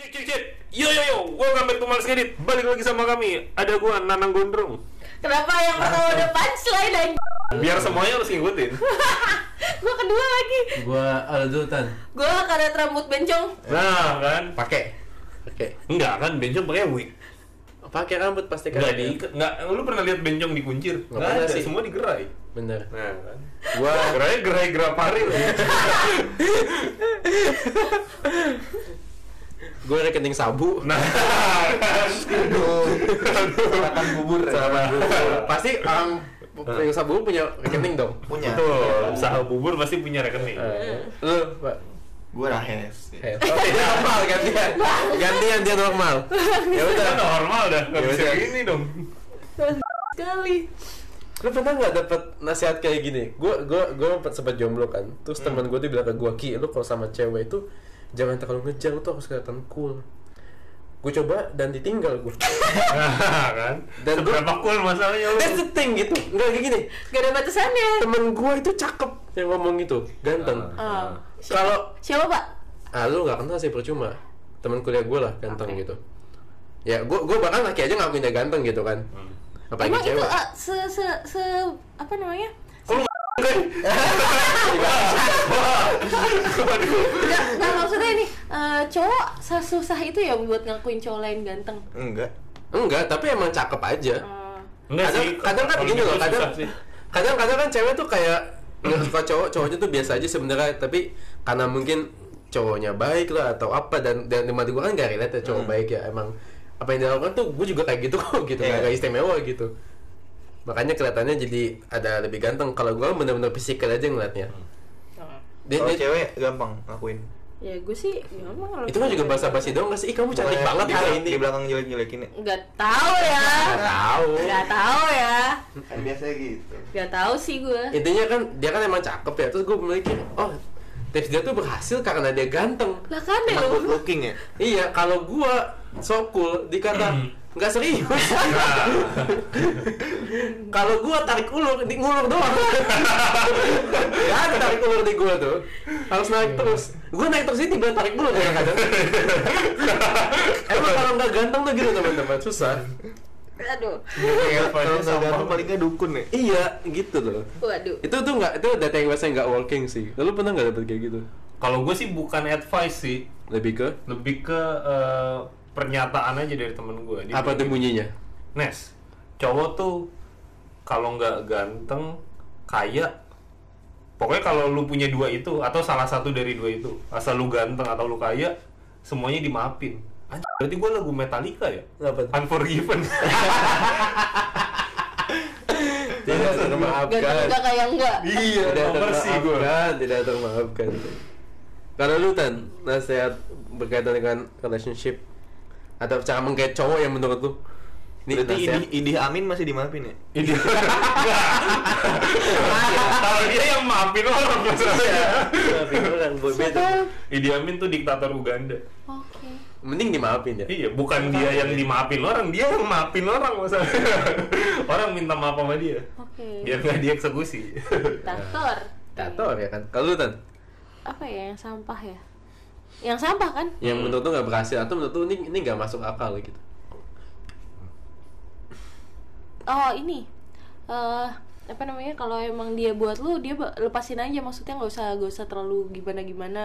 Cek cek cek. Yo yo yo, welcome back to Males Ngedit. Balik lagi sama kami. Ada gua Nanang Gondrong. Kenapa yang pertama udah punchline dan Biar semuanya harus ngikutin. gue kedua lagi. Gua Aldo Tan. Gue karet rambut bencong. Nah, kan? Pakai. Pakai. Enggak kan bencong pakai wig. Pakai rambut pasti kan. Enggak diikat. Enggak, lu pernah lihat bencong dikuncir? Nggak Enggak pernah ada, sih. semua digerai. Bener. Nah, kan. Gua Gerai gerai gerapari. gua rekening sabu. Nah, Makan bubur ya? Sama pasti orang yang sabu punya rekening dong. punya betul. Usaha bubur pasti punya rekening. Eh, Lu, Pak. gue rahes dia normal gantian. Gantian dia normal. Ya udah. Kan normal dah. Enggak Ya bisa gini dong. Sekali. Lu pernah nggak dapet nasihat kayak gini? Gue gue gue sempat jomblo kan. Terus teman gue tuh bilang ke gue ki, lu kalau sama cewek itu jangan terlalu ngejar, lu tuh harus kelihatan cool. Gue coba dan ditinggal gue. Kan. Dan Seberapa cool masalahnya lu? That's the thing gitu. Enggak kayak gini. Gak ada batasannya. Temen gue itu cakep yang ngomong gitu, ganteng. Oh. Kalau Siapa pak? ah lu nggak kenal sih percuma. Temen kuliah gue lah ganteng Oke. gitu. Ya gue gue bahkan laki aja ngakuin dia ganteng gitu kan. Hmm. Apalagi Emang itu ah, se se se apa namanya? Enggak, enggak maksudnya ini eh, cowok sesusah itu ya buat ngakuin cowok lain ganteng. enggak Enggak, tapi emang cakep aja. Eh, Enggak kadang, sih. kadang kan kalau gini gitu loh, kadang sih. kadang kadang kan cewek tuh kayak nggak suka cowok, cowoknya tuh biasa aja sebenarnya, tapi karena mungkin cowoknya baik lah atau apa dan dan di mati gue kan gak relate ya cowok baik ya emang apa yang dia lakukan tuh gue juga kayak gitu kok gitu Iya. nggak istimewa gitu makanya kelihatannya jadi ada lebih ganteng. Kalau gue bener-bener fisikal aja ngeliatnya. Dia, kalau dia- cewek gampang ngakuin. Ya gue sih gampang kalau itu kan juga bahasa basi doang nggak sih? Ih kamu cantik Bukannya banget hari ini di belakang jelek jelekin ya Nggak tahu ya. Nggak tahu. Nggak tahu ya. kan biasanya gitu. Nggak tahu sih gue. intinya kan dia kan emang cakep ya. Terus gue memiliki oh tips dia tuh berhasil karena dia ganteng. Lah kan ya emang good lu. looking ya? Iya kalau gua so cool dikata nggak serius. Kalau gua tarik ulur di ngulur doang. Ya ada tarik ulur di gua tuh. Harus naik terus. Gua naik terus ini tiba tarik ulur kadang-kadang emang kalau nggak ganteng tuh gitu teman-teman. Susah. Aduh. kalau nggak ganteng paling nggak dukun ya. Iya gitu loh Waduh. itu tuh nggak itu data yang biasanya nggak working sih. Lalu pernah nggak dapet kayak gitu? Kalau gue sih bukan advice sih, lebih ke? Lebih ke eh, pernyataan aja dari temen gue. Dia apa tuh bunyinya Nes, cowok tuh kalau nggak ganteng, kaya, pokoknya kalau lu punya dua itu atau salah satu dari dua itu, asal lu ganteng atau lu kaya, semuanya dimaafin. Anjir, berarti gue lagu Metallica ya? Apa tuh? Unforgiven. tidak termaafkan enggak kayak enggak. iya, tidak termaafkan tidak termaafkan kalau lu tan nasihat berkaitan dengan relationship atau cara menggait cowok yang menurut lu ini berarti nasihat idih, idih amin masih dimaafin ya Ini Kalau dia yang maafin orang masalahnya. maafin orang Amin tuh diktator Uganda. Oke. mending dimaafin ya Iya, bukan dia yang dimaafin orang, dia yang maafin orang masalahnya. orang minta maaf sama dia. Oke. Biar nggak dieksekusi. Diktator. tato ya kan kalau lu tan Apa ya yang sampah ya? Yang sampah kan? yang menurut lu nggak berhasil atau menurut lu ini ini nggak masuk akal gitu? Oh ini. eh apa namanya? Kalau emang dia buat lu dia lepasin aja. Maksudnya nggak usah gak usah terlalu gimana gimana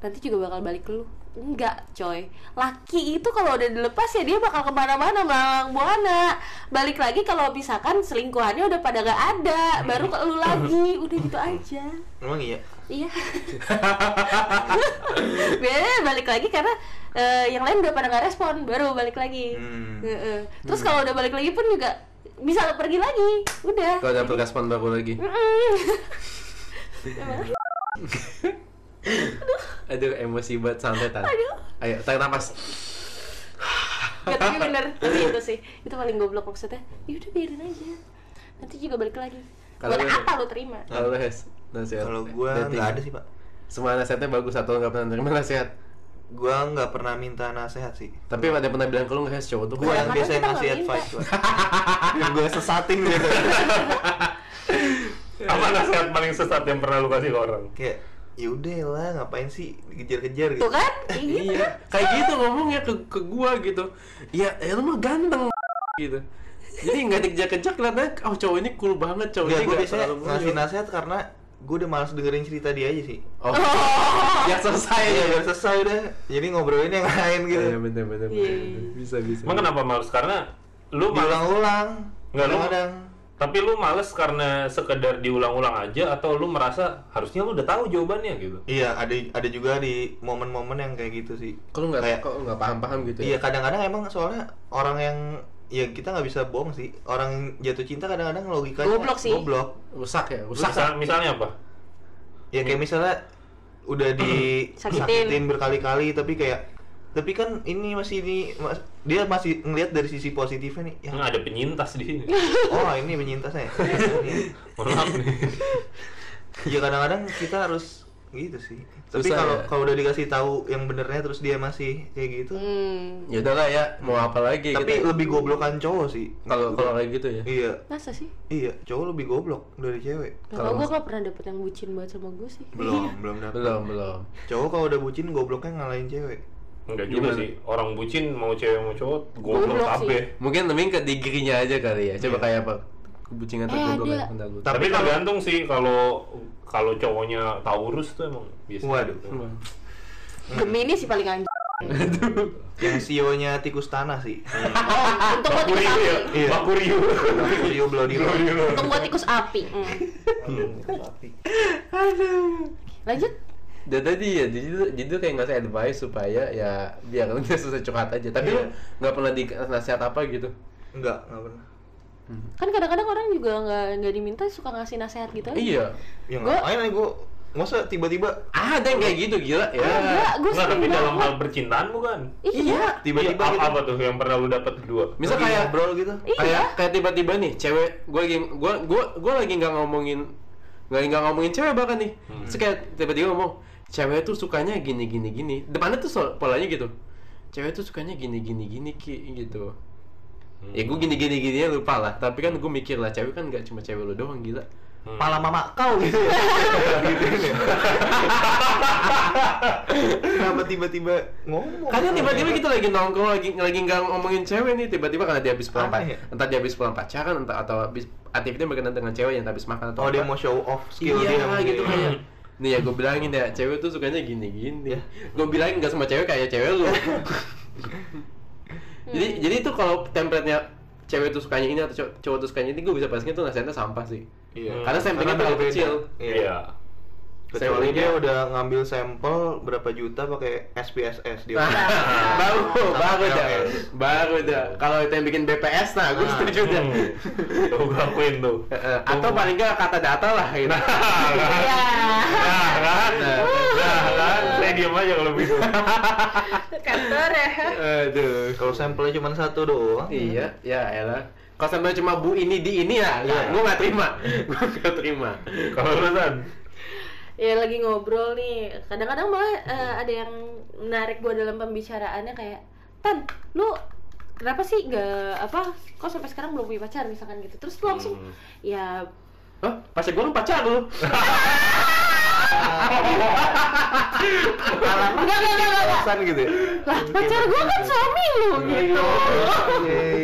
nanti juga bakal balik ke lu. Enggak coy. Laki itu kalau udah dilepas ya dia bakal ke mana-mana melalang buana. Balik lagi kalau misalkan selingkuhannya udah pada gak ada baru ke lu lagi. Udah gitu aja. Emang iya? Iya. Biasanya balik lagi karena eh, yang lain udah pada nggak respon baru balik lagi. Hmm. Heeh. terus kalau udah balik lagi pun juga bisa pergi lagi. Udah. Kalau dapet respon baru lagi. aduh emosi banget santai tan Aduh. ayo tarik nafas. Gak tapi bener. Tapi itu sih itu paling goblok maksudnya. Yaudah biarin aja. Nanti juga balik lagi. Kalau buat apa lu terima? Kalau lu Hes nasihat. Kalau gua dating. nggak ada sih pak. Semua nasihatnya bagus atau nggak pernah terima nasihat. Gua nggak pernah minta nasihat sih. Tapi ada pernah bilang ke lu nggak Hes cowok tuh gua yang Kadang-kadang biasa kita ngasih nggak minta. advice yang gua sesatin gitu. Apa nasihat paling sesat yang pernah lu kasih ke orang? kayak ya udah lah ngapain sih dikejar-kejar gitu tuh kan gitu. iya kayak gitu ngomongnya ke ke gua gitu ya ya lu mah ganteng gitu jadi nggak dikejar-kejar kelihatannya oh cowok ini cool banget cowok Enggak, ini gue nggak biasanya ngasih nasihat karena gue udah malas dengerin cerita dia aja sih oh ya selesai Iya, ya udah selesai udah. Jadi ngobrolin yang lain gitu. Iya bener bener Iya, bener. iya. bisa bisa Emang kenapa males? Karena lu males, Diulang-ulang. Nggak, lu- kadang tapi lu males karena sekedar diulang-ulang aja atau lu merasa harusnya lu udah tahu jawabannya gitu. Iya, ada ada juga di momen-momen yang kayak gitu sih. kalau nggak Kayak- kok nggak paham paham gitu Iya, ya kadang-kadang emang soalnya orang yang ya kita nggak bisa bohong sih. Orang jatuh cinta kadang-kadang logikanya Goblok sih. Goblok. rusak ya rusak Misal, misalnya apa? Ya kayak misalnya udah Sakitin. disakitin berkali-kali tapi kayak tapi kan ini masih ini mas- dia masih ngelihat dari sisi positifnya nih. Ya, Hmm, ada penyintas di sini. oh ini penyintasnya. ya? Maaf nih. ya kadang-kadang kita harus gitu sih tapi kalau ya? kalau udah dikasih tahu yang benernya terus dia masih kayak gitu hmm. ya udahlah ya mau apa lagi tapi kita- lebih goblokan cowok sih kalau kalau kayak gitu ya iya masa sih iya cowok lebih goblok dari cewek kalau gue gak pernah dapet yang bucin banget sama gue sih belum belum dapet belum belum cowok kalau udah bucin gobloknya ngalahin cewek Enggak juga Gimana? sih. Orang bucin mau cewek mau cowok goblok kabeh. mungkin lebih ke digrinya aja kali ya coba Iya. kayak apa kebucingan atau Eh, goblok ya bentar dulu. Tapi Tapi tergantung sih kalau kalau cowoknya Taurus tuh emang biasa. Waduh. Hmm. Gemini sih paling anjing yang sionya tikus tanah sih oh, untung gue tikus Bakuriu api Iya. Bakuriu. sio bloody untung gue tikus api Hmm. lanjut Dan tadi ya, jadi tuh- jadi tuh kayak ngasih advice supaya ya biar lu nggak susah curhat aja. Tapi lu Iya. nggak pernah di nasihat apa gitu. enggak enggak pernah kan kadang-kadang orang juga nggak nggak diminta suka ngasih nasihat gitu aja Iya. ya Gua- ngapain gue masa tiba-tiba Ah, ada yang kayak gitu gila ya. enggak gue Enggak, tapi dalam hal percintaan bukan? iya tiba-tiba Iya, gitu apa, apa tuh yang pernah lu dapat berdua? Misal Lagi kayak ngobrol gitu Iya. kayak kayak tiba-tiba nih cewek gue lagi gue gue gue lagi nggak ngomongin nggak nggak ngomongin cewek bahkan nih terus kayak tiba-tiba ngomong cewek tuh sukanya gini gini gini. Depannya tuh polanya gitu. Cewek tuh sukanya gini gini gini ki gitu. Ya gue gini gini gini lupa lah. Tapi kan gue mikir lah cewek kan nggak cuma cewek lu doang gila. Pala mama kau gitu. Ya ya. kenapa tiba-tiba ngomong? Kadang tiba-tiba kita lagi nongkrong lagi lagi nggak ngomongin cewek nih tiba-tiba karena dia habis pulang ya? entah dia habis pulang pacaran entah atau habis aktivitas berkenaan dengan cewek yang habis makan atau oh dia apa. mau show off skill iya dia gitu kayak nih ya gue bilangin ya cewek tuh sukanya gini gini Ya. gue bilangin gak semua cewek kayak cewek lu jadi jadi itu kalau template-nya cewek tuh sukanya ini atau cowok, cowok tuh sukanya ini gue bisa pastikan tuh nasihatnya sampah sih Iya. Karena sampingnya terlalu kecil. Iya. Kecuali dia udah ngambil sampel berapa juta pakai SPSS dia. baru baru dah baru dah kalau itu yang bikin BPS nah gue Nah. setuju dah Hmm. Tuh gue akuin tuh. Eh, atau paling nggak kata data lah gitu. Iya. Nah kan, nah kan, saya diem aja kalau begitu. kantor ya. Aduh. Kalau sampelnya cuma satu doang. iya ya elah. Kalau sampai cuma bu ini di ini ya Iya. gue nggak terima. Gue nggak terima. Kalau lu San, ya lagi ngobrol nih. Kadang-kadang malah eh, ada yang menarik gua dalam pembicaraannya kayak tan lu kenapa sih nggak apa kok sampai sekarang belum punya pacar? misalkan gitu. Terus lu langsung ya Oh, pacar gue kan pacar lu. enggak enggak enggak enggak Alasan gitu ya. lah pacar gua kan suami lu gitu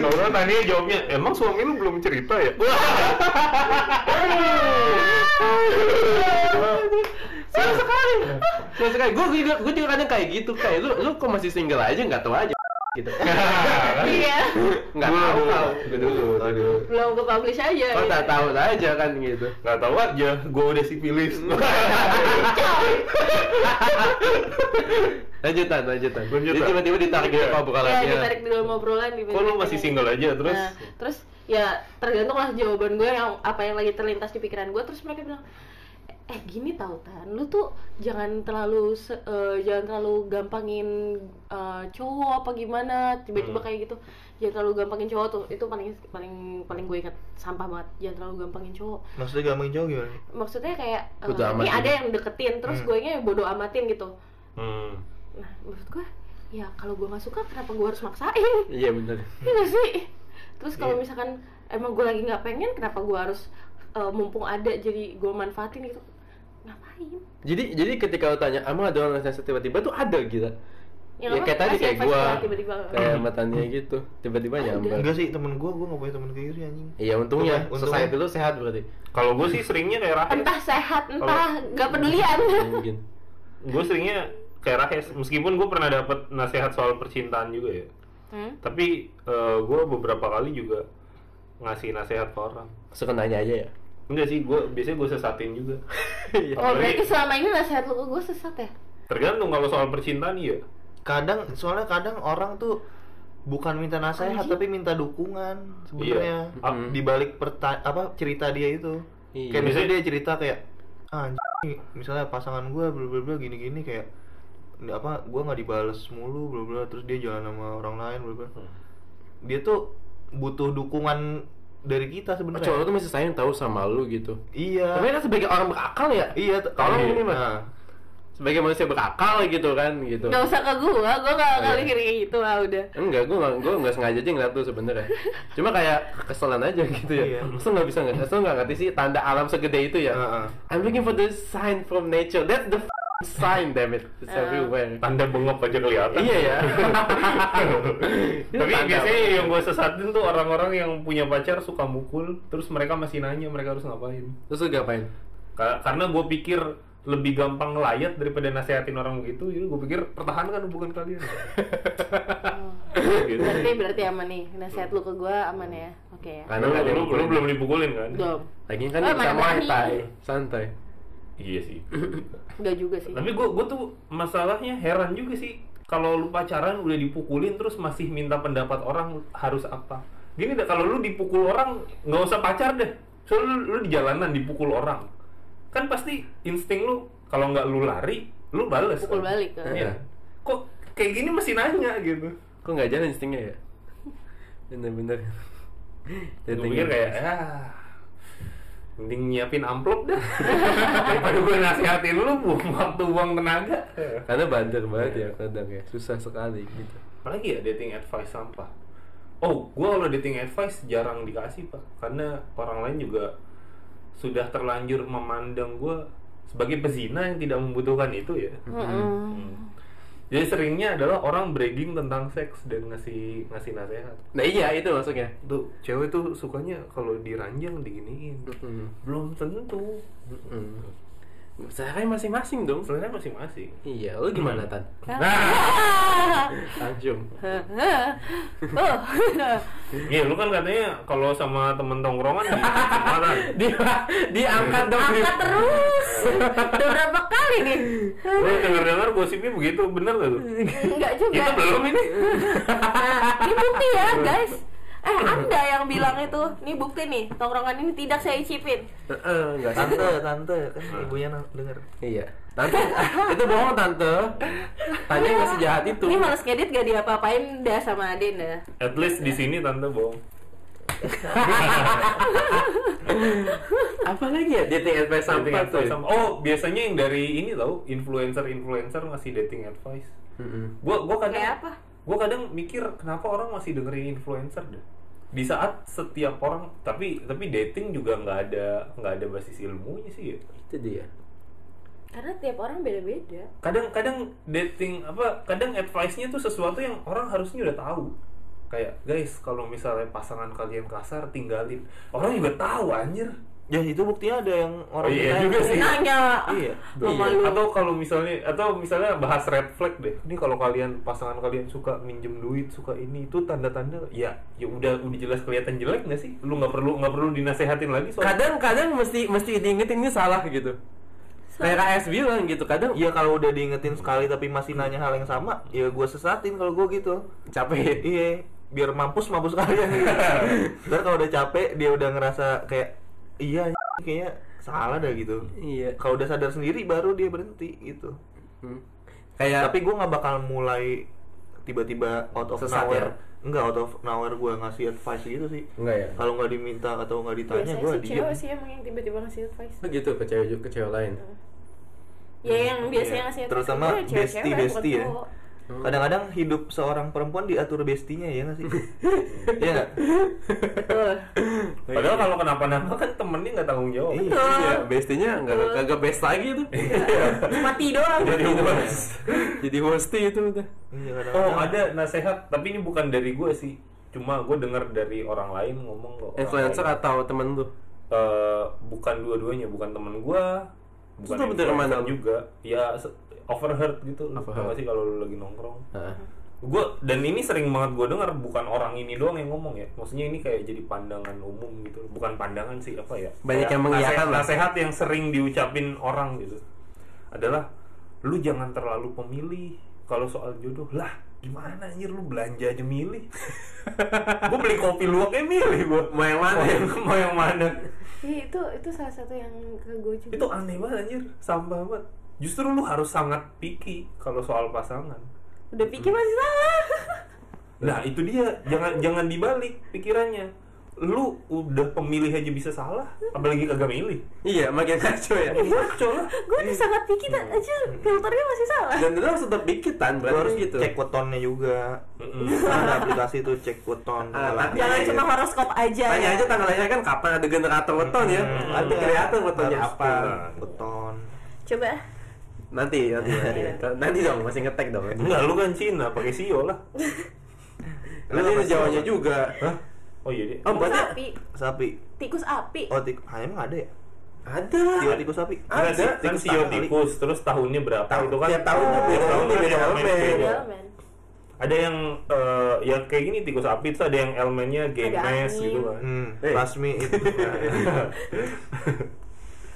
kalau tanya jawabnya, emang suami lu belum cerita ya? Sama sekali. Sama sekali. Gue juga, gue juga kadang kayak gitu kayak lu, lu kok masih single aja nggak tahu aja gitu. iya Nggak tahu tahu. Gitu dulu. Aduh. belum ke publish aja Oh, gitu. tak tahu aja kan gitu. Gak tahu aja, gue udah sipilis. Lanjutan, lanjutan. Lanjutan. Jadi tiba-tiba ditarik gitu Iya. apa bukan ya ditarik di dalam obrolan di Kok lu masih single aja terus? nah, terus ya tergantung lah jawaban gue yang apa yang lagi terlintas di pikiran gue terus mereka bilang eh gini tau tan lu tuh jangan terlalu se- eh, jangan terlalu gampangin eh, cowok apa gimana tiba-tiba Hmm. kayak gitu jangan terlalu gampangin cowok tuh itu paling paling paling gue ingat sampah banget jangan terlalu gampangin cowok Maksudnya gampang jauh gimana? maksudnya kayak eh, amat ini ada yang deketin terus Hmm. gue nya bodo amatin gitu Hmm. nah maksud gue ya kalau gue nggak suka kenapa gue harus maksain Iya benar. Iya gak sih? Terus kalau Iya. misalkan emang gue lagi nggak pengen, kenapa gue harus uh, mumpung ada jadi gue manfaatin gitu? Ngapain Jadi jadi ketika lo tanya, emang ada orang nasihat tiba-tiba tuh ada gitu. Ya, Ya, kayak tadi kayak gua, lah tiba-tiba. kayak matanya gitu, tiba-tiba nyamber. Enggak sih temen gue, gue gak punya temen kayak gitu sih anjing. Iya untungnya, Untungnya- society lu sehat berarti. Kalau gue sih seringnya kayak Rahes. entah sehat entah gak pedulian Mungkin. Gue seringnya kayak Rahes. Meskipun gue pernah dapet nasihat soal percintaan juga ya. hmm? Tapi gue beberapa kali juga ngasih nasihat ke orang. Suka nanya aja ya. Enggak sih, gue biasanya gue sesatin juga. Iya. oh Apalagi- berarti selama ini nasihat lu ke gue sesat ya Tergantung kalau soal percintaan iya. Kadang, soalnya kadang orang tuh bukan minta nasihat tapi minta dukungan sebenarnya Iya. Ah. di balik perta- apa cerita dia itu. Iya. Kayak misalnya dia cerita kayak ah, misalnya pasangan gue bla bla bla gini gini kayak apa gue nggak dibales mulu bla bla terus dia jalan sama orang lain bla bla Hmm. dia tuh butuh dukungan dari kita sebenarnya cowok tuh masih sayang tahu sama lu gitu. iya Tapi kan sebagai orang berakal ya, iya Tolong iya. ini, Mas. Nah, sebagai manusia berakal gitu kan gitu. Gak usah ke gue, gue gak Oh, iya. kali kayak gitu lah udah Enggak, gue gak, gue gak sengaja aja ngeliat tuh sebenernya Cuma kayak keselan aja gitu ya Iya. Masa gak bisa nggak, masa gak ngerti sih tanda alam segede itu ya Heeh. I'm looking for the sign from nature That's the sign, damn it It's Ah. everywhere Tanda bengap aja kelihatan. Iya ya Tapi Tanda biasanya apa? yang gue sesatin tuh orang-orang yang punya pacar suka mukul, terus mereka masih nanya mereka harus ngapain. Terus lu ngapain? Ka- Karena gue pikir lebih gampang ngelayat daripada nasehatin orang gitu, jadi gue pikir pertahankan hubungan kalian. gitu. Berarti berarti aman nih, nasihat lu ke gue aman ya Oke ya Karena Lu, belum dipukulin kan? Belum Lagi kan Oh, kita Santai Iya sih. Gak juga sih Tapi gue gue tuh masalahnya heran juga sih kalau lu pacaran udah dipukulin terus masih minta pendapat orang harus apa. Gini deh kalau lu dipukul orang nggak usah pacar deh. Soalnya lu, lu di jalanan dipukul orang. Kan pasti insting lu kalau nggak lu lari, lu bales. Pukul kan? balik kan Iya. Kok kayak gini masih nanya gitu. Kok gak jalan instingnya ya? Bener-bener Gue pikir kayak ya mending nyiapin amplop dah. Daripada gue nasihatin lu buang waktu buang tenaga. Karena bandel banget ya kadang ya. Susah sekali gitu. Apalagi ya dating advice sampah. Oh gue kalau dating advice jarang dikasih pak. Karena orang lain juga sudah terlanjur memandang gue sebagai pezina yang tidak membutuhkan itu ya. Mm-mm. Jadi seringnya adalah orang bragging tentang seks dan ngasih ngasih nasihat Nah iya itu maksudnya tuh cewek tuh sukanya kalau diranjang diginiin Hmm. belum tentu Hmm. Selera masing-masing dong sebenarnya masing-masing Iya, lu gimana Tan? Ah. Langsung Oh. Iya, lu kan katanya kalau sama temen tongkrongan di. Dia diangkat dong Angkat terus Udah berapa kali nih Lu denger-denger gosipnya begitu, bener gak tuh? Enggak juga Itu belum ini. Nah, ini bukti ya guys Eh anda yang bilang itu Ini bukti nih Tongkrongan ini tidak saya icipin Heeh, enggak sih. tante tante kan ibunya denger Iya. Tante, itu bohong tante. Tanya nggak sejahat itu. Ini males ngedit gak diapa-apain dah sama Aden dah At least di sini tante bohong. Apa lagi ya dating advice Dating sampah tuh? advice sama- Oh, biasanya yang dari ini tau, influencer-influencer ngasih dating advice. Mm-mm. Gua gua kadang Kayak apa? Gua kadang mikir kenapa orang masih dengerin influencer deh. Di saat setiap orang tapi tapi dating juga nggak ada nggak ada basis ilmunya sih ya. Itu dia. Karena tiap orang beda-beda kadang-kadang dating apa kadang advice-nya tuh sesuatu yang orang harusnya udah tahu kayak guys kalau misalnya pasangan kalian kasar tinggalin orang juga tahu anjir ya itu buktinya ada yang orang Oh, iya juga sih. Nanya iya Iya. atau kalau misalnya atau misalnya bahas red flag deh ini kalau kalian pasangan kalian suka minjem duit suka ini itu tanda-tanda ya ya udah udah jelas kelihatan jelek nggak sih lu nggak perlu nggak perlu dinasehatin lagi soal Kadang-kadang mesti mesti diingetin ini salah gitu. Kayak KS bilang gitu, kadang Iya kalau udah diingetin sekali tapi masih nanya hal yang sama, ya gue sesatin kalau gue gitu. capek. Iya, biar mampus mampus kalian gitu. Ntar kalau udah capek dia udah ngerasa kayak iya kayaknya salah dah gitu. Iya. Kalau udah sadar sendiri baru dia berhenti gitu. Hmm. Kayak Tapi gue nggak bakal mulai tiba-tiba out of Sesat nowhere. ya? Enggak out of nowhere gue ngasih advice gitu sih. enggak ya? Kalau nggak diminta atau nggak ditanya Biasanya gue diem. cewek sih emang yang tiba-tiba ngasih advice Begitu ke cewek ke cewek lain. Ya yang biasanya Iya. ngasih advice Terutama bestie-bestie bukan ya. Cowok. Kadang-kadang hidup seorang perempuan diatur bestinya ya nggak sih? Iya nggak? betul Padahal kalau kenapa-napa kan temennya nggak tanggung jawab. Iya, bestinya nggak kagak best lagi tuh. mati doang Jadi host. Jadi hosti itu udah. Iya Oh ada nasehat, tapi ini bukan dari gue sih. Cuma gue dengar dari orang lain ngomong loh. orang Influencer lain. atau temen tuh? Eh, bukan dua-duanya, bukan temen gue, bukan influencer mana juga. Ya overheard gitu. Lu Overheard. tau gak sih kalau lu lagi nongkrong? Heeh. gue dan ini sering banget gue dengar bukan orang ini doang yang ngomong ya maksudnya ini kayak jadi pandangan umum gitu bukan pandangan sih apa ya Banyak Kayak yang mengiyakan nasehat, lah. nasehat yang sering diucapin orang gitu adalah lu jangan terlalu pemilih kalau soal jodoh lah gimana anjir lu belanja aja milih gue beli kopi luwak eh milih gue Mau yang mana? mau yang, mau yang mana Iya itu itu salah satu yang ke gue juga itu aneh banget anjir sampah banget justru lu harus sangat picky kalau soal pasangan udah pikir masih salah Nah itu dia jangan jangan dibalik pikirannya. Lu udah pemilih aja bisa salah, apalagi kagak milih. Iya, makin kacau ya. Ngaco lah. gue udah sangat pikir aja filternya masih salah Dan lu harus tetap bikitan, Lu berarti harus gitu. cek wetonnya juga. Ada aplikasi tuh cek weton. Ah, jangan cuma horoskop aja Tanya ya aja tanggal lahirnya kan kapan ada generator weton ya. Hmm. Nanti kelihatan wetonnya apa. Weton. coba Nanti, nanti, nanti. Nanti dong, masih ngetek dong. Enggak, lu kan Cina, pakai sio lah. Nanti ada Jawanya juga. Hah? Oh iya dia. Oh, tikus berarti api Sapi. tikus api Oh, tik ah, emang ada ya? ada. Tio tikus sapi. Ada kan tikus sio tikus, terus tahunnya berapa Tahun- itu kan? tiap tahunnya beda, Tiap tahunnya beda beda beda. Iya. Ada yang eh, yang kayak gini tikus api itu ada yang elemennya game Ada mesh angin. gitu kan. Hmm, Eh. Rasmi itu.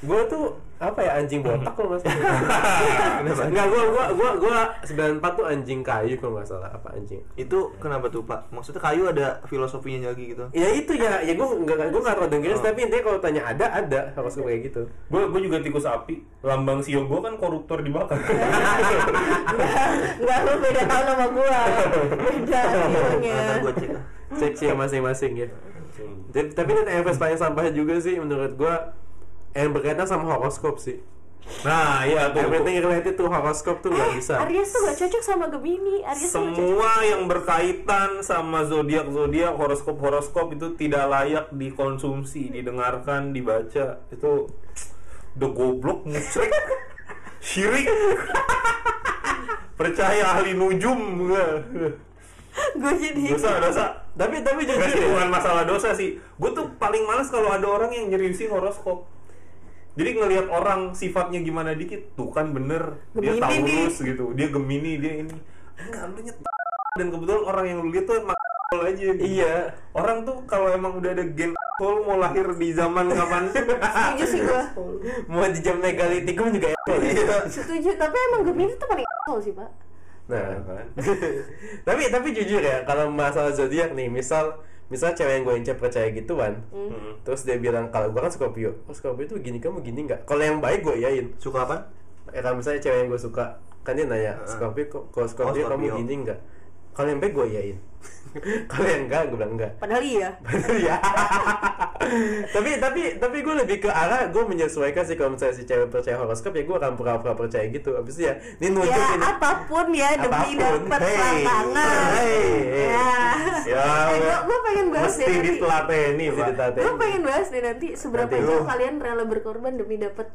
Gue tuh apa ya anjing botak kalau nggak salah. Enggak, gue gue gue gue 94 tuh anjing kayu kalau nggak salah apa anjing. itu kenapa tuh, Pak? Maksudnya kayu ada filosofinya lagi gitu. Ya itu ya, ya gue nggak gue nggak tahu dengerin, tapi intinya kalau tanya ada ada harus kayak gitu. Gue gue juga tikus api. Lambang sio gue kan koruptor dibakar. Enggak, lu beda tahun sama gua. Beda gua cek. Cek sih masing-masing ya. Tapi, ini invest paling sampah juga sih menurut gue yang berkaitan sama horoskop sih. Nah, iya tuh. Everything related to horoskop tuh nggak bisa. Aries tuh gak cocok sama Gemini. Aries. Semua yang berkaitan sama zodiak zodiak horoskop horoskop itu tidak layak dikonsumsi, didengarkan, dibaca. Itu udah goblok, musyrik, syirik. Percaya ahli nujum Gue jadi dosa dosa. Tapi tapi sih, ya. bukan masalah dosa sih. Gue tuh paling males kalau ada orang yang nyeriusin horoskop. Jadi ngelihat orang sifatnya gimana dikit, tuh kan bener dia Gemini. Taurus gitu, dia Gemini, dia ini. Enggak, lu nyet dan kebetulan orang yang lu lihat tuh emang aja gitu. Iya. Orang tuh kalau emang udah ada gen asshole mau lahir di zaman kapan Setuju sih gue. Mau di jam megalitikum juga ya. Setuju. Tapi emang Gemini tuh paling asal sih pak. Nah, kan? tapi tapi jujur ya kalau masalah zodiak nih, misal misal cewek yang gue incer percaya gituan, Hmm. terus dia bilang kalau gue kan Scorpio, oh Scorpio itu gini kamu gini nggak? Kalau yang baik gue iyain. Suka apa? Ya kalau misalnya cewek yang gue suka, kan dia nanya Scorpio, kok- kalau Scorpio, Oh, kamu Scorpio. gini nggak? Kalau yang baik gue iyain. kalau yang enggak gue bilang enggak. Padahal iya. Bener ya. tapi tapi tapi gue lebih ke arah gue menyesuaikan sih kalau misalnya si cewek percaya horoskop ya gue akan pura-pura percaya gitu. Abis itu ya, ini nunjuk Ya ini. apa pun ya demi dapat Hey. pasangan. Hey, hey. Ya. Ya, Eh, gua pengen bahas mesti deh nanti. ditelateni, Mesti ditatain. Gue pengen bahas deh nanti seberapa Nanti. jauh kalian rela berkorban demi dapat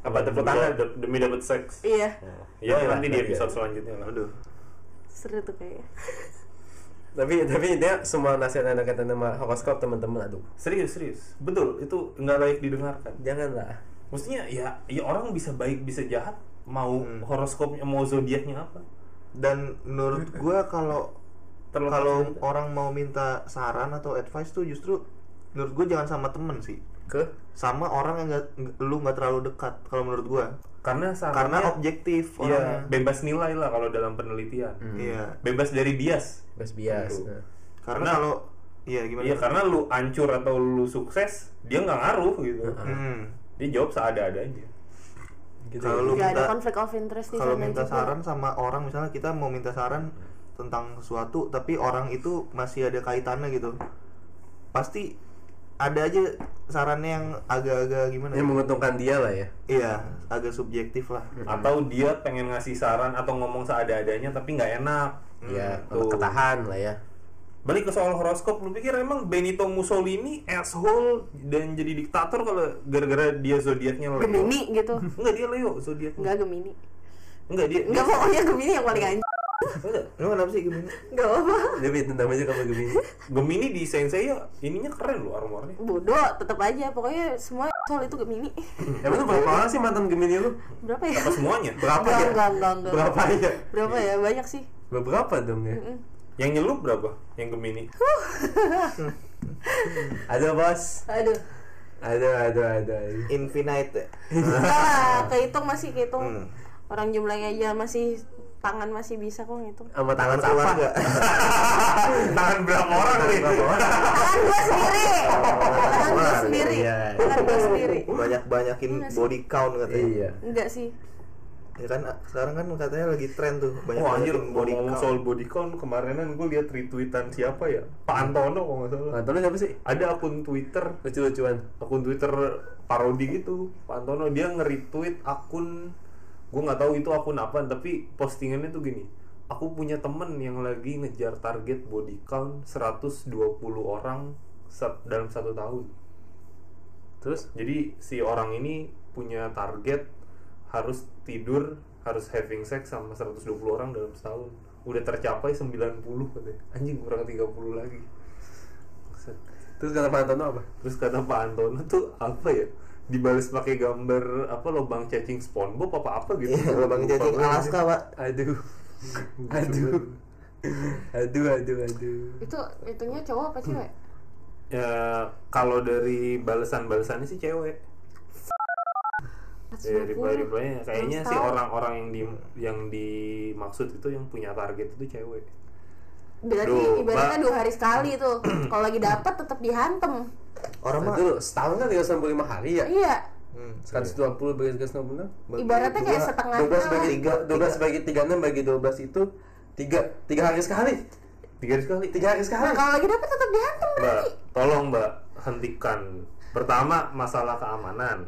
Apa tepuk tangan? Demi- Demi dapat seks. iya Ya, Oh, nanti di iya. episode selanjutnya lah. Aduh. Seru tuh kayaknya. Tapi tapi dia semua nasihat anak kata nama horoskop teman-teman aduh. Serius, serius. Betul, itu nggak layak didengarkan. Janganlah. Maksudnya ya, ya orang bisa baik bisa jahat, mau Hmm. horoskopnya mau zodiaknya apa. Dan menurut gua kalau kalau orang mau minta saran atau advice tuh justru menurut gua jangan sama temen sih. Ke Sama orang yang nggak nggak- lu nggak terlalu dekat kalau menurut gua. karena Karena objektif iya, orangnya. bebas nilai lah kalau dalam penelitian. Iya. Bebas dari bias. bebas bias. Nah. Karena Karena- kalau iya gimana? Iya, karena lu hancur atau lu sukses, dia nggak ngaruh gitu. Hmm. Dia jawab seada-adanya. Gitu Kalau ya. lu Gak ada minta konflik of interest di kalau minta juga. saran sama orang misalnya kita mau minta saran tentang sesuatu tapi orang itu masih ada kaitannya gitu pasti ada aja sarannya yang agak-agak gimana yang ya? menguntungkan dia lah ya. Iya, agak subjektif lah. atau dia pengen ngasih saran atau ngomong seada-adanya tapi nggak enak. Ya tuh. ketahan lah ya. Balik ke soal horoskop lu pikir emang Benito Mussolini asshole dan jadi diktator kalau gara-gara dia zodiaknya Leo? Gemini gitu. Enggak dia Leo zodiaknya. Enggak Gemini. Enggak dia Enggak pokoknya Gemini yang paling anjing Emang kenapa sih gini? Enggak apa Tapi namanya kamu Gemini Gemini di Sensei ya ininya keren loh armornya Bodoh tetap aja Pokoknya semua soal itu Gemini Emang tuh berapa orang sih mantan Gemini lu? Berapa ya? apa semuanya Berapa ya? enggak, enggak, enggak. Berapa ya? Berapa ya? Banyak sih Berapa dong ya? yang nyelup berapa yang Gemini Ada bos Aduh Ada, ada, ada Infinite. ya? Ah, kehitung masih kehitung Hmm. Orang jumlahnya aja masih Tangan masih bisa kok ngitung Sama tangan keluarga. tangan berapa orang nih? Tangan gua sendiri Tangan gua Iya. sendiri Iya. Tangan gua sendiri Banyak-banyakin Iya sih. body count katanya. Iya Enggak sih Ya kan sekarang kan katanya lagi tren tuh banyak Oh anjir, body ngomong count. soal body count kemarinan gue liat retweetan siapa ya? Pak Antono kalau nggak salah. Mantan lu siapa sih? Ada akun Twitter, Lucu-lucuan akun Twitter parodi gitu. Pak Antono dia nge-retweet akun, gue nggak tahu itu akun apa, tapi postingannya tuh gini. Aku punya temen yang lagi ngejar target body count 120 orang dalam satu tahun. Terus? Jadi si orang ini punya target harus tidur, harus having sex sama 120 orang dalam setahun. Udah tercapai 90 katanya. Anjing kurang 30 lagi. Terus kata mantan lu apa? Terus kata Pak Antono tuh apa ya? Dibales pakai gambar apa lobang cacing SpongeBob apa apa gitu. Iya, lubang cacing. Alaska, Pak. Aduh Aduh Aduh, aduh, aduh Itu itunya cowok apa cewek? Ya kalau dari balasan-balasannya sih cewek. Ya, reply-reply-nya kayaknya sih orang-orang yang di yang dimaksud itu yang punya target itu cewek. Berarti Duh, ibaratnya Mbak. dua hari sekali tuh Kalau lagi dapet tetap dihantem Orang mah Itu setahun kan 365 hari ya? Iya Hmm, 120 bagi 366 bagi Ibaratnya kayak dua, setengah 12 bagi Tiga, 12 bagi 36 bagi 12 itu 3 3 hari sekali. Tiga hari sekali. 3 hari sekali. Nah kalau lagi dapet tetap dihantem Mbak, berarti tolong Mbak hentikan. Pertama masalah keamanan.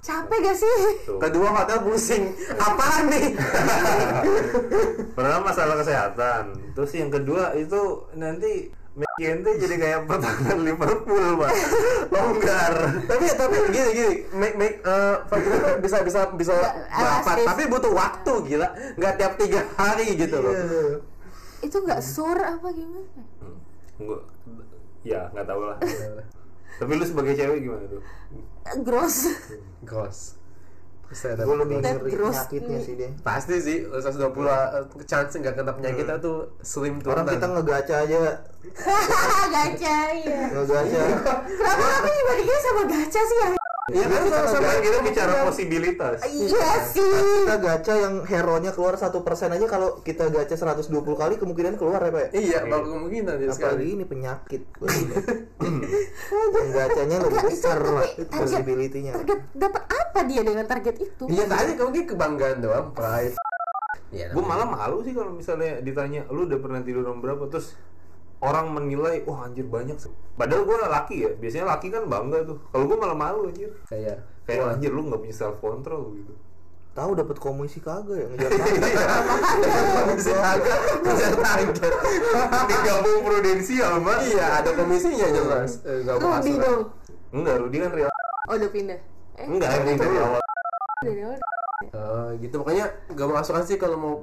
Capek gak sih? Tuh. Kedua hotel pusing. Apaan nih? Pertama masalah kesehatan. Terus yang kedua itu nanti tuh jadi kayak pertahanan Liverpool, Pak. Longgar. tapi tapi gini gini, make make eh Fagina tuh bisa bisa bisa Nggak, dapat, elastis. tapi butuh waktu gila. Nggak tiap tiga hari gitu loh. Itu gak sur apa gimana? Enggak. Ya, nggak tahu lah. Tapi lu sebagai cewek gimana tuh? Gross Gross. Bisa ada Gue lebih ngeri penyakitnya sih dia. pasti sih 120 uh, chance nggak kena penyakit tuh slim tuh Orang kita ngegaca aja, Gacha iya ngegaca. Kenapa aku dibandingin sama gacha sih ya? Iya kan kita sama Sekarang kita bicara Iya. posibilitas. Iya sih Kita gaca yang hero-nya keluar satu persen aja kalau kita gaca 120 kali kemungkinan keluar ya, Pak. Iya, bakal kemungkinan ya Apalagi sekali. ini penyakit. Gacanya lebih besar lah target- possibility-nya. Target dapat apa dia dengan target itu? Iya tadi kamu mungkin kebanggaan doang, pride. Iya. Gue malah malu sih kalau misalnya ditanya, lu udah pernah tidur jam berapa? Terus orang menilai, wah anjir banyak sih. Padahal gue laki ya, biasanya laki kan bangga tuh. Kalau gue malah malu anjir. kayak Kayak anjir lu nggak punya self control gitu. Tahu dapat komisi kagak ya ngejar komisi agak ngejar target. Gabung prudensial, Mbak. Iya, ada komisinya jelas. Nggak mau Rudy asuran. dong Enggak, Rudi kan real. Oh udah pindah Eh Enggak, dari awal. dari awal Eh, gitu pokoknya gak mau asuransi kalau mau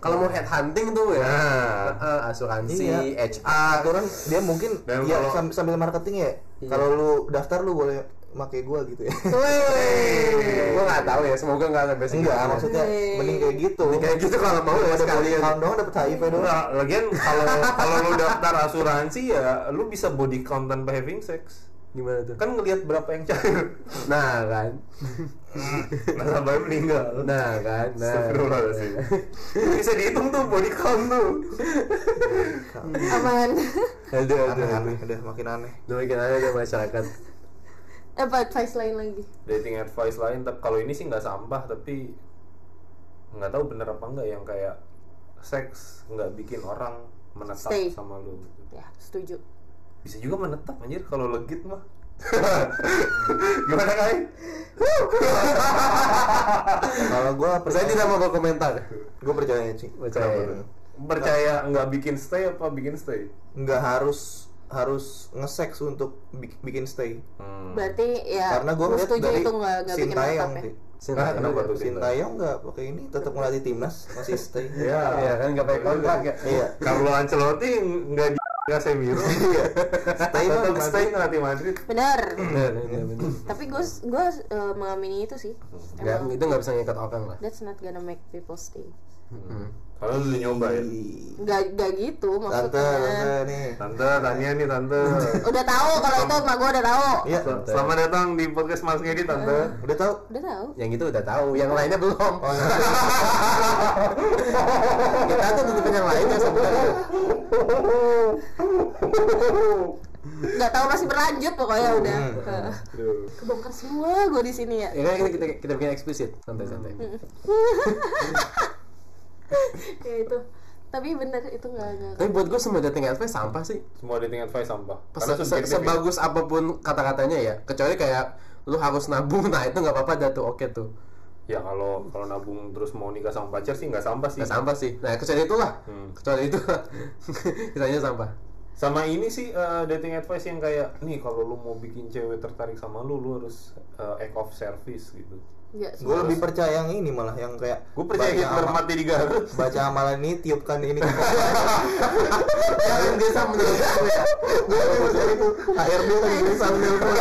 kalau mau head hunting tuh ya Nah. Eh, asuransi Iya. HR Aturan dia mungkin Dan ya kalau- sam- sambil marketing ya. Iya. Kalau lu daftar lu boleh make gua gitu ya. gue nggak tahu ya semoga nggak sampai segitu. Enggak, maksudnya mending kayak gitu. kayak gitu kalau mau ya ada sekalian count doang dapat HIV doang. Enggak, lagian kalau kalau lu daftar asuransi ya lu bisa body count tanpa having sex. Gimana tuh Kan ngelihat berapa yang cair. nah kan Nasabahnya meninggal. nah kan nah Astagfirullahaladzim. Bisa dihitung tuh body count tuh. Aman aduh aduh Aneh-aneh, aduh udah makin aneh. Udah makin aneh deh masyarakat Apa advice lain lagi? Dating advice lain, tapi kalau ini sih nggak sampah, tapi nggak tahu bener apa enggak yang kayak seks nggak bikin orang menetap Stay. sama lu. Ya setuju Bisa juga menetap anjir kalau legit mah. Gimana Kai? Kalau gue Saya tidak mau berkomentar. gue percaya sih. Percaya. Kenapa? Percaya nggak bikin stay apa bikin stay? Nggak harus harus nge-sex untuk bik- bikin stay. Hmm. Berarti ya Karena gue ngeliat setuju dari itu nggak nggak bikin Sintayong mantap ya? Sintayong. Nah, kenapa tuh Sintayong nggak pakai ini tetap ngelatih timnas masih stay. Iya. Iya kan nggak pakai kontrak ya. Iya. Carlo Ancelotti nggak di Casemiro. Iya. Stay mah stay ngelatih Madrid. Benar. Bener, bener, bener. Tapi gue gue uh, mengamini itu sih. Emang itu nggak bisa ngikat orang lah. that's not gonna make people stay. Hmm. Kalau lu udah nyoba ya. Gak, gak gitu Tante, maksudnya. tante nih. Tante, Tania nih tante. Udah tahu kalau itu emak gue udah tahu. Iya. Sel- Selamat datang di podcast Mas Ngedi tante. Udah tahu? Udah tahu. Yang itu udah tahu, yang lainnya belum. Oh. Kita tuh nutupin yang lainnya sebenarnya. Gak tahu masih berlanjut pokoknya udah. Hmm. Kebongkar semua gue di sini ya. Ya kan kita, kita, kita bikin eksplisit, santai-santai. ya itu. Tapi bener itu nggak nggak. Tapi buat gue semua dating advice sampah sih. Semua dating advice sampah. Karena se- ya. sebagus apa pun kata-katanya ya, kecuali kayak lu harus nabung, nah itu nggak apa-apa dah tuh, oke tuh. Ya kalau kalau nabung terus mau nikah sama pacar sih nggak sampah sih. Nggak sampah sih. Nah kecuali itulah, Hmm. kecuali itu kisahnya sampah. Sama ini sih eh, dating advice yang kayak nih kalau lu mau bikin cewek tertarik sama lu, lu harus eh, act of service gitu. Nggak Gue lebih percaya yang ini malah yang kayak Gue percaya baca Hitler ama- mati di Garut. baca amalan ini tiupkan ini Yang bisa menurut gue ya. Gue percaya itu. HRD kan. Bisa menelpon.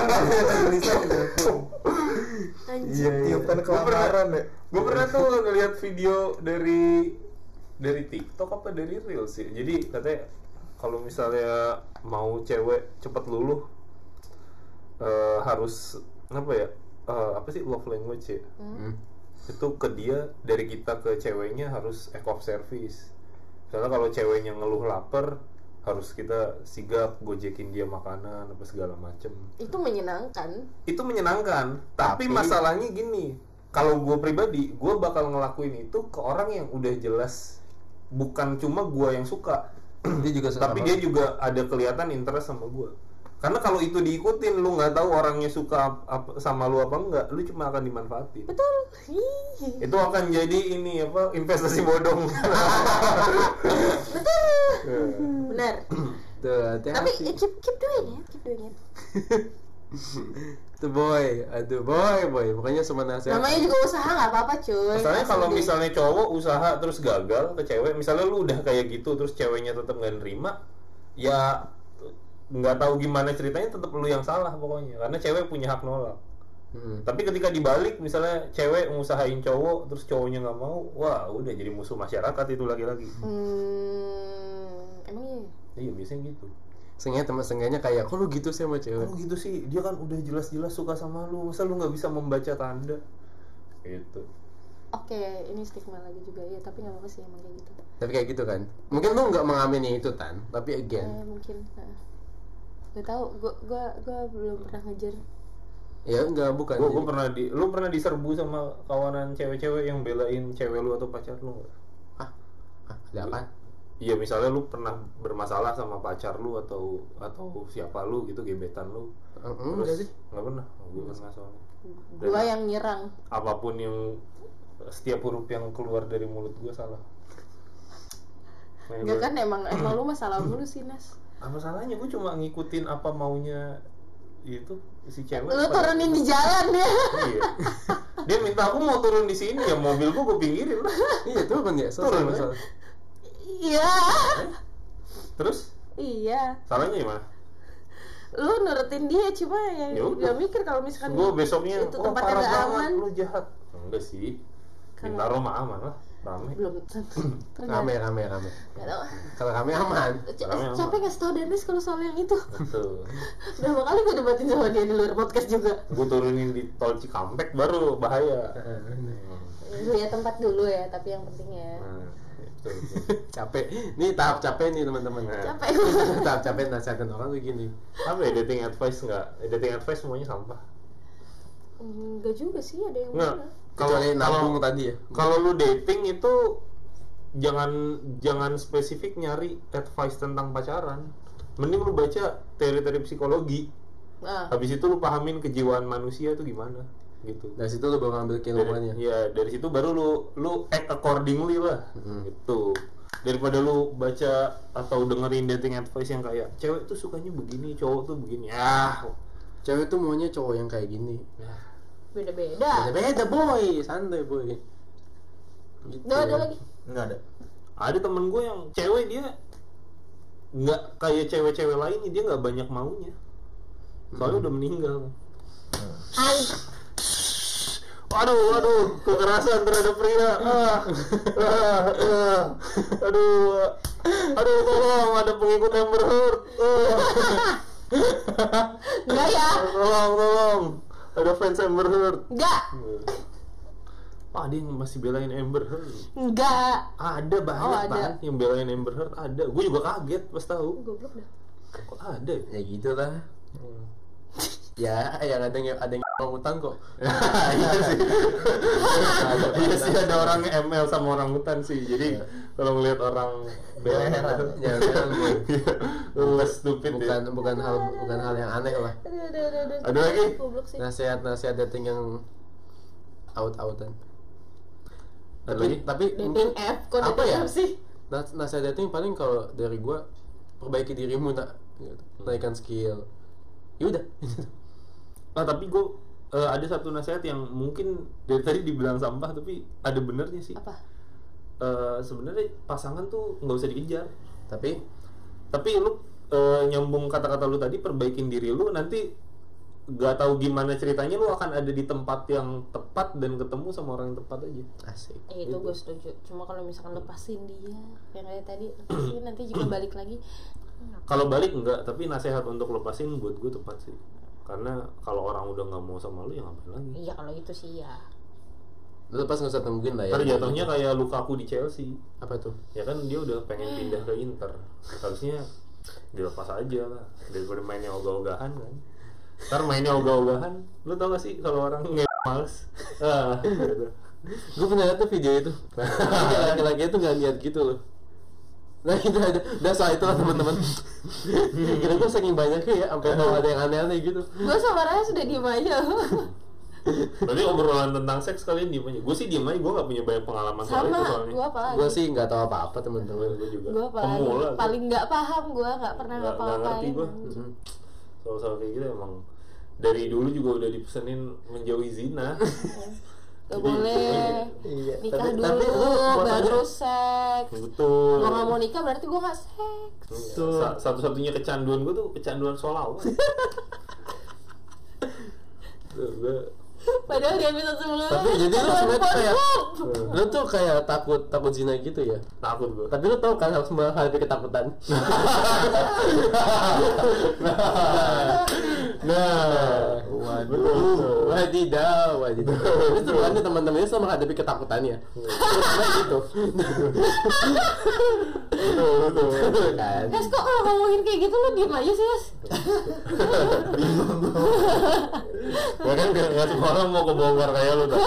Anjir. tiupkan kelamaran ya Gue pernah tuh ngeliat video dari dari TikTok apa dari Reels sih. Jadi katanya kalau misalnya mau cewek cepet luluh eh, harus apa ya? Eh, apa sih love language ya? Hmm. Itu ke dia dari kita ke ceweknya harus act of service. Misalnya kalau ceweknya ngeluh lapar harus kita sigap gojekin dia makanan apa segala macem Itu menyenangkan. itu menyenangkan tapi, Tapi- masalahnya gini kalau gue pribadi gue bakal ngelakuin itu ke orang yang udah jelas bukan cuma gue yang suka Dia juga suka tapi sama- dia juga ada kelihatan interest sama gue karena kalau itu diikutin lu nggak tahu orangnya suka ap- ap- sama lu apa enggak lu cuma akan dimanfaatin Betul. Itu akan jadi ini apa investasi bodong Ya. Benar. Tuh. Tapi eh, keep keep doing it, keep doing it. Tuh boy, aduh boy, boy. Pokoknya semua nasihat. Namanya juga usaha nggak apa-apa cuy. Masalahnya Asal kalau misalnya cowok usaha terus gagal ke cewek, misalnya lu udah kayak gitu terus ceweknya tetap nggak nerima, ya nggak tahu gimana ceritanya tetap lu yang salah pokoknya karena cewek punya hak nolak. Hmm. Tapi ketika dibalik misalnya cewek ngusahain cowok terus cowoknya nggak mau, wah udah jadi musuh masyarakat itu lagi-lagi. Hmm, emang iya. Iya biasanya gitu. Seenggaknya teman seenggaknya kayak, kok lu gitu sih sama cewek? Kalau gitu sih dia kan udah jelas-jelas suka sama lu, masa lu nggak bisa membaca tanda? Gitu. Oke, ini stigma lagi juga ya, tapi nggak apa-apa sih emang kayak gitu. Tapi kayak gitu kan. Mungkin lu nggak mengamini itu tan, tapi again. Eh, mungkin. Nah. Gak tahu, gua gua gua belum pernah ngejar. Ya enggak bukan. Gue pernah di, lu pernah diserbu sama kawanan cewek-cewek yang belain cewek lu atau pacar lu nggak? Ah, ah, ada apa? Iya misalnya lu pernah bermasalah sama pacar lu atau atau siapa lu gitu gebetan lu Enggak sih. nggak pernah gue pernah soalnya Gua yang nyerang. apa pun yang setiap huruf yang keluar dari mulut gue salah Enggak kan emang emang lu masalah mulu sih, Nas. Apa salahnya? Gue cuma ngikutin apa maunya itu si cewek Lu turunin di jalan ya. iya. Dia minta aku mau turun di sini ya mobil gue gue pinggirin. Lah Iya turun ya, selesai Turun, masalah. Iya. terus? Iya. salahnya gimana? Lu nurutin dia cuma ya Ya gak mikir kalau misalkan gue besoknya itu "Wah, tempatnya parah gak banget, aman. lu jahat. Enggak sih. Bintaro mah aman lah rame Belum Rame, rame, rame. Kalau rame aman. Capek ngasih tau Dennis kalau soal yang itu betul Berapa kali gue debatin sama dia di luar podcast juga gue turunin di tol Cikampek baru bahaya Lihat tempat dulu ya, tapi yang pentingnya nah, betul, betul. capek. Nih tahap capek nih teman-teman. Nah. Capek tahap capek nasihatin orang tuh gini. apa ya dating advice nggak dating advice semuanya sampah Enggak juga sih, ada yang nggak Kecuali kalau nabung tadi ya. kalau lu dating itu jangan jangan spesifik nyari advice tentang pacaran. Mending lu baca teori-teori psikologi. Nah, habis itu lu pahamin kejiwaan manusia itu gimana gitu. Dari situ lu baru ngambil dari, keilmuannya ya dari situ baru lu lu act accordingly lah gitu. Daripada lu baca atau dengerin dating advice yang kayak cewek tuh sukanya begini cowok tuh begini. Ah. Cewek tuh maunya cowok yang kayak gini beda-beda. beda boy santai boy gitu. Udah ada lagi. Enggak ada. ada temen gue yang cewek dia nggak kayak cewek-cewek lain dia nggak banyak maunya soalnya udah meninggal Aduh, aduh, kekerasan terhadap pria. Ah, ah, ah. Aduh, aduh, tolong ada pengikut Amber Heard. Ah. Enggak ya? Tolong, tolong. Ada fans Amber Heard. Enggak. Ah, dia yang masih belain Amber Heard. Enggak. Ada banyak Oh, ada. Yang belain Amber Heard. Ada. Gue juga kaget pas tahu. Goblok dah. Kok ada ya? ya gitu lah ya yang ada yang ada yang orang hutan kok iya sih. iya sih ada orang ML sama orang hutan sih. Jadi kalau ngelihat orang heran jangan less stupid bukan ya. bukan hal bukan hal yang aneh lah. Ada lagi? Nasihat nasihat dating yang out outan Ada tapi lagi? tapi mungkin kok apa ya sih? nas- nasihat dating paling kalau dari gua perbaiki dirimu nak gitu. naikkan skill yaudah Ah, tapi gue ada satu nasihat yang mungkin dari tadi dibilang sampah tapi ada benernya sih. Apa? Eh, Sebenarnya pasangan tuh nggak usah dikejar. tapi Tapi lu eh, nyambung kata-kata lu tadi perbaikin diri lu nanti gak tahu gimana ceritanya lu akan ada di tempat yang tepat dan ketemu sama orang yang tepat aja. asik Eh, itu gue setuju. Cuma kalau misalkan lepasin dia, yang kayak tadi, lepasin nanti juga balik lagi. Kalau balik enggak, tapi nasihat untuk lepasin buat gue tepat sih. Karena kalau orang udah nggak mau sama lu ya ngapain lagi? Iya kalau itu sih ya. Lu lepas nggak usah tungguin lah ya. Ntar jatuhnya kayak Lukaku di Chelsea. apa tuh? Ya kan dia udah pengen pindah ke Inter. Harusnya dilepas aja lah daripada mainnya ogah-ogahan kan. Ntar mainnya ogah-ogahan. Lu tau gak sih kalau orang nge males? Ah, gitu. gue pernah lihat tuh video itu. Laki-laki itu nggak niat gitu loh. Nah itu ada udah soal itu lah teman-teman. Kira gue saking banyaknya ya sampai tahu ada yang aneh-aneh gitu. Gue sama Raya sudah diem aja. berarti obrolan tentang seks kalian diem aja. Gue sih diem aja gue gak punya banyak pengalaman soal itu sama, soalnya. gue apa gue sih nggak tahu apa-apa teman-teman. Gue juga Gue apa pemula gua. Paling nggak paham gue, nggak pernah Nggak- nggak ngerti gua. Hmm. soal-soal kayak gitu emang dari dulu juga udah dipesenin menjauhi zina. Gak boleh. Iya, nikah tapi- dulu, tapi lu mau baru tanya- seks. betul. Gue nggak mau nikah berarti gue nggak seks. Iya, Sa- satu-satunya kecanduan gue tuh kecanduan solawat. Padahal dia bisa sebelumnya. tapi jadi lu sebenarnya tuh kayak lu tuh kayak takut takut zina gitu ya takut gue. tapi lu tau kan harus menghadapi ketakutan Nah, Waduh, wadidaw, wadidaw. Itu sebenarnya teman-temannya sama menghadapi ketakutannya. Karena gitu. Betul kan? Es kok kalau ngomongin kayak gitu lu diem aja sih Es ya kan gak semua orang mau kebongkar kayak lu tuh.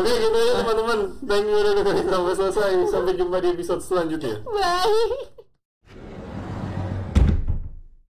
Oke gitu ya teman-teman. Thank you udah dengerin sampai selesai. Sampai jumpa di episode selanjutnya. Bye